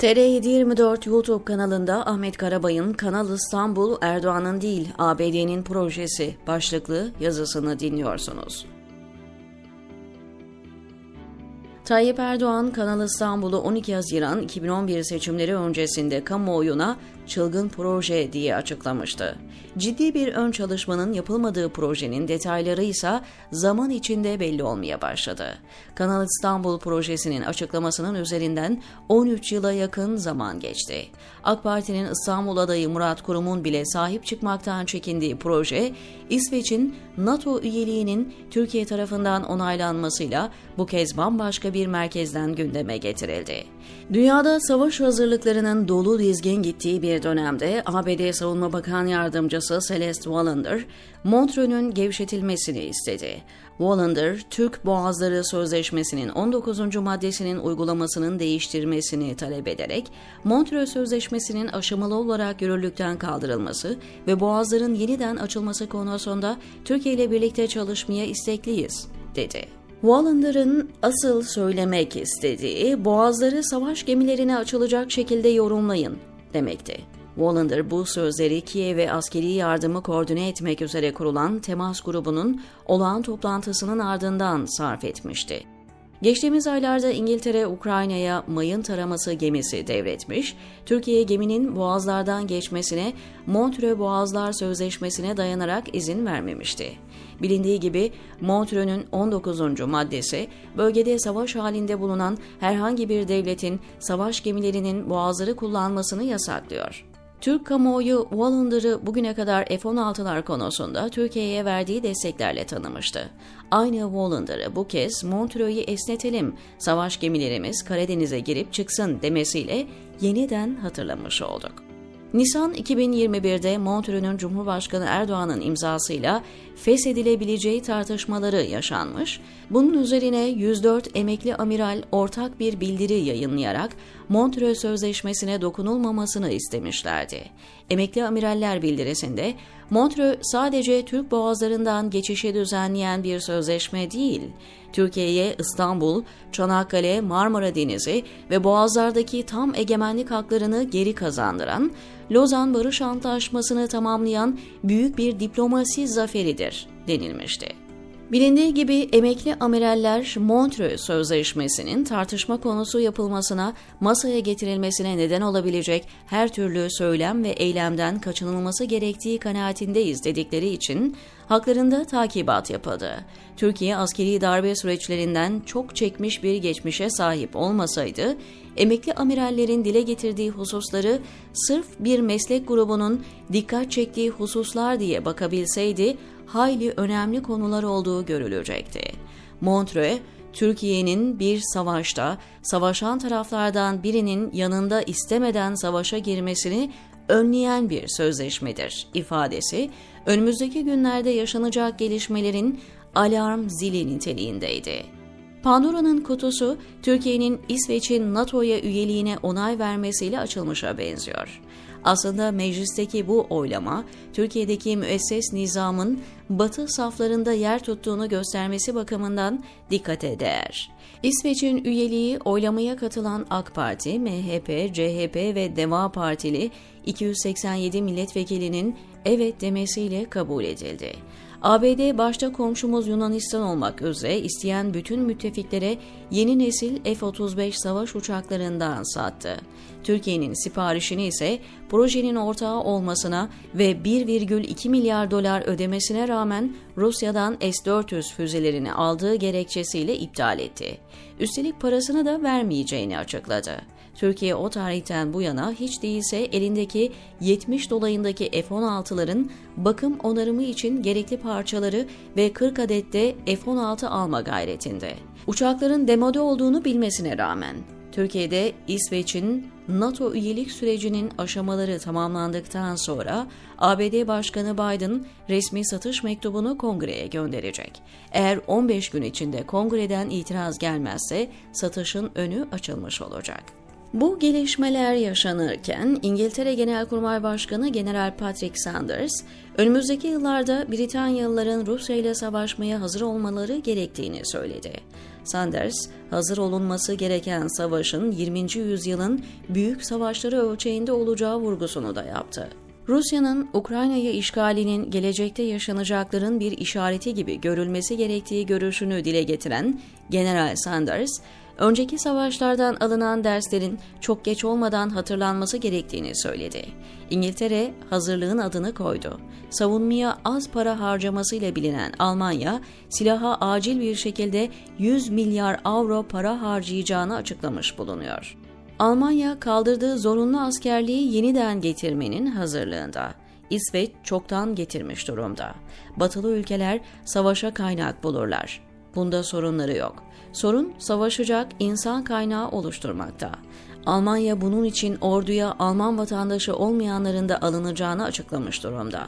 TR724 YouTube kanalında Ahmet Karabay'ın Kanal İstanbul Erdoğan'ın değil ABD'nin projesi başlıklı yazısını dinliyorsunuz. Tayyip Erdoğan Kanal İstanbul'u 12 Haziran 2011 seçimleri öncesinde kamuoyuna çılgın proje diye açıklamıştı. Ciddi bir ön çalışmanın yapılmadığı projenin detayları ise zaman içinde belli olmaya başladı. Kanal İstanbul projesinin açıklamasının üzerinden 13 yıla yakın zaman geçti. AK Parti'nin İstanbul adayı Murat Kurum'un bile sahip çıkmaktan çekindiği proje, İsveç'in NATO üyeliğinin Türkiye tarafından onaylanmasıyla bu kez bambaşka bir merkezden gündeme getirildi. Dünyada savaş hazırlıklarının dolu dizgin gittiği bir dönemde ABD Savunma Bakan Yardımcısı Celeste Wallander, Montreux'un gevşetilmesini istedi. Wallander, Türk Boğazları Sözleşmesi'nin 19. maddesinin uygulamasının değiştirmesini talep ederek, Montreux Sözleşmesi'nin aşamalı olarak yürürlükten kaldırılması ve boğazların yeniden açılması konusunda Türkiye ile birlikte çalışmaya istekliyiz, dedi. Wallender'ın asıl söylemek istediği boğazları savaş gemilerine açılacak şekilde yorumlayın demekti. Wallander bu sözleri Kiev'e askeri yardımı koordine etmek üzere kurulan temas grubunun olağan toplantısının ardından sarf etmişti. Geçtiğimiz aylarda İngiltere Ukrayna'ya mayın taraması gemisi devretmiş, Türkiye geminin boğazlardan geçmesine Montreux Boğazlar Sözleşmesi'ne dayanarak izin vermemişti. Bilindiği gibi Montreux'un 19. maddesi bölgede savaş halinde bulunan herhangi bir devletin savaş gemilerinin boğazları kullanmasını yasaklıyor. Türk kamuoyu Wallender'ı bugüne kadar F-16'lar konusunda Türkiye'ye verdiği desteklerle tanımıştı. Aynı Wallender'ı bu kez Montreux'u esnetelim, savaş gemilerimiz Karadeniz'e girip çıksın demesiyle yeniden hatırlamış olduk. Nisan 2021'de Montreux'un Cumhurbaşkanı Erdoğan'ın imzasıyla feshedilebileceği tartışmaları yaşanmış. Bunun üzerine 104 emekli amiral ortak bir bildiri yayınlayarak Montreux Sözleşmesi'ne dokunulmamasını istemişlerdi. Emekli amiraller bildirisinde Montreux sadece Türk boğazlarından geçişi düzenleyen bir sözleşme değil, Türkiye'ye İstanbul, Çanakkale, Marmara Denizi ve boğazlardaki tam egemenlik haklarını geri kazandıran, Lozan Barış Antlaşması'nı tamamlayan büyük bir diplomasi zaferidir denilmişti. Bilindiği gibi emekli amiraller Montreux Sözleşmesi'nin tartışma konusu yapılmasına, masaya getirilmesine neden olabilecek her türlü söylem ve eylemden kaçınılması gerektiği kanaatindeyiz dedikleri için haklarında takibat yapıldı. Türkiye askeri darbe süreçlerinden çok çekmiş bir geçmişe sahip olmasaydı, emekli amirallerin dile getirdiği hususları sırf bir meslek grubunun dikkat çektiği hususlar diye bakabilseydi, hayli önemli konular olduğu görülecekti. Montreux, Türkiye'nin bir savaşta savaşan taraflardan birinin yanında istemeden savaşa girmesini önleyen bir sözleşmedir ifadesi önümüzdeki günlerde yaşanacak gelişmelerin alarm zili niteliğindeydi. Pandora'nın kutusu Türkiye'nin İsveç'in NATO'ya üyeliğine onay vermesiyle açılmışa benziyor. Aslında meclisteki bu oylama, Türkiye'deki müesses nizamın batı saflarında yer tuttuğunu göstermesi bakımından dikkate değer. İsveç'in üyeliği oylamaya katılan AK Parti, MHP, CHP ve Deva Partili 287 milletvekilinin evet demesiyle kabul edildi. ABD başta komşumuz Yunanistan olmak üzere isteyen bütün müttefiklere yeni nesil F-35 savaş uçaklarından sattı. Türkiye'nin siparişini ise projenin ortağı olmasına ve 1,2 milyar dolar ödemesine rağmen Rusya'dan S-400 füzelerini aldığı gerekçesiyle iptal etti. Üstelik parasını da vermeyeceğini açıkladı. Türkiye o tarihten bu yana hiç değilse elindeki 70 dolayındaki F-16'ların bakım onarımı için gerekli parçaları ve 40 adette F-16 alma gayretinde. Uçakların demode olduğunu bilmesine rağmen Türkiye'de İsveç'in NATO üyelik sürecinin aşamaları tamamlandıktan sonra ABD Başkanı Biden resmi satış mektubunu kongreye gönderecek. Eğer 15 gün içinde kongreden itiraz gelmezse satışın önü açılmış olacak. Bu gelişmeler yaşanırken İngiltere Genelkurmay Başkanı General Patrick Sanders, önümüzdeki yıllarda Britanyalıların Rusya ile savaşmaya hazır olmaları gerektiğini söyledi. Sanders, hazır olunması gereken savaşın 20. yüzyılın büyük savaşları ölçeğinde olacağı vurgusunu da yaptı. Rusya'nın Ukrayna'yı işgalinin gelecekte yaşanacakların bir işareti gibi görülmesi gerektiği görüşünü dile getiren General Sanders, önceki savaşlardan alınan derslerin çok geç olmadan hatırlanması gerektiğini söyledi. İngiltere hazırlığın adını koydu. Savunmaya az para harcamasıyla bilinen Almanya, silaha acil bir şekilde 100 milyar avro para harcayacağını açıklamış bulunuyor. Almanya kaldırdığı zorunlu askerliği yeniden getirmenin hazırlığında. İsveç çoktan getirmiş durumda. Batılı ülkeler savaşa kaynak bulurlar. Bunda sorunları yok. Sorun savaşacak insan kaynağı oluşturmakta. Almanya bunun için orduya Alman vatandaşı olmayanların da alınacağını açıklamış durumda.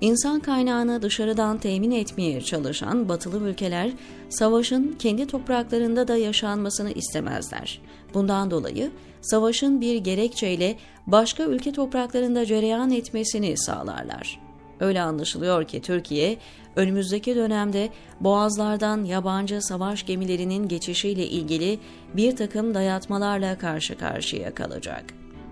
İnsan kaynağını dışarıdan temin etmeye çalışan batılı ülkeler savaşın kendi topraklarında da yaşanmasını istemezler. Bundan dolayı savaşın bir gerekçeyle başka ülke topraklarında cereyan etmesini sağlarlar. Öyle anlaşılıyor ki Türkiye önümüzdeki dönemde boğazlardan yabancı savaş gemilerinin geçişiyle ilgili bir takım dayatmalarla karşı karşıya kalacak.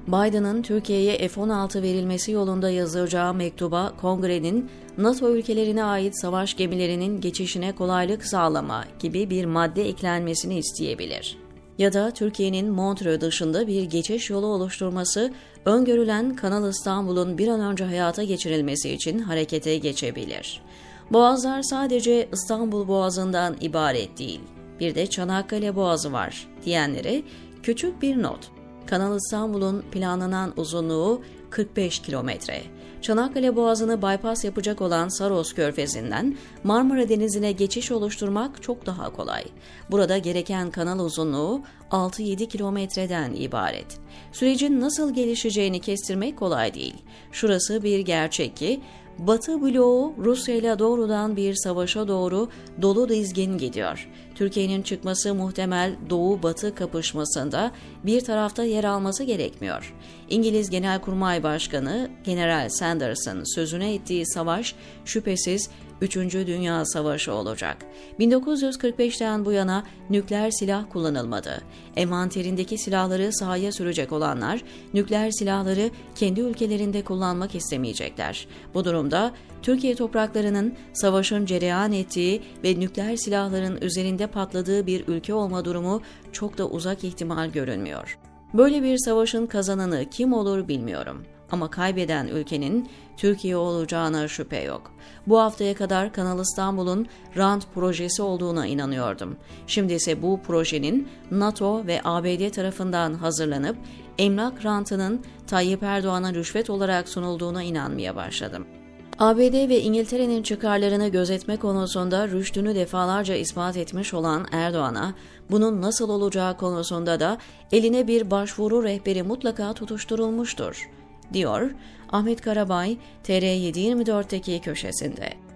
Biden'ın Türkiye'ye F-16 verilmesi yolunda yazacağı mektuba kongrenin NATO ülkelerine ait savaş gemilerinin geçişine kolaylık sağlama gibi bir madde eklenmesini isteyebilir. Ya da Türkiye'nin Montreux dışında bir geçiş yolu oluşturması öngörülen Kanal İstanbul'un bir an önce hayata geçirilmesi için harekete geçebilir. Boğazlar sadece İstanbul Boğazı'ndan ibaret değil. Bir de Çanakkale Boğazı var diyenlere küçük bir not. Kanal İstanbul'un planlanan uzunluğu 45 kilometre. Çanakkale Boğazı'nı bypass yapacak olan Saros Körfezi'nden Marmara Denizi'ne geçiş oluşturmak çok daha kolay. Burada gereken kanal uzunluğu 6-7 kilometreden ibaret. Sürecin nasıl gelişeceğini kestirmek kolay değil. Şurası bir gerçek ki Batı bloğu Rusya ile doğrudan bir savaşa doğru dolu dizgin gidiyor. Türkiye'nin çıkması muhtemel Doğu-Batı kapışmasında bir tarafta yer alması gerekmiyor. İngiliz Genelkurmay Başkanı General Sanders'ın sözüne ettiği savaş şüphesiz 3. Dünya Savaşı olacak. 1945'ten bu yana nükleer silah kullanılmadı. Envanterindeki silahları sahaya sürecek olanlar nükleer silahları kendi ülkelerinde kullanmak istemeyecekler. Bu durumda Türkiye topraklarının savaşın cereyan ettiği ve nükleer silahların üzerinde patladığı bir ülke olma durumu çok da uzak ihtimal görünmüyor. Böyle bir savaşın kazananı kim olur bilmiyorum. Ama kaybeden ülkenin Türkiye olacağına şüphe yok. Bu haftaya kadar Kanal İstanbul'un rant projesi olduğuna inanıyordum. Şimdi ise bu projenin NATO ve ABD tarafından hazırlanıp emlak rantının Tayyip Erdoğan'a rüşvet olarak sunulduğuna inanmaya başladım. ABD ve İngiltere'nin çıkarlarını gözetme konusunda rüştünü defalarca ispat etmiş olan Erdoğan'a bunun nasıl olacağı konusunda da eline bir başvuru rehberi mutlaka tutuşturulmuştur, diyor Ahmet Karabay TR724'teki köşesinde.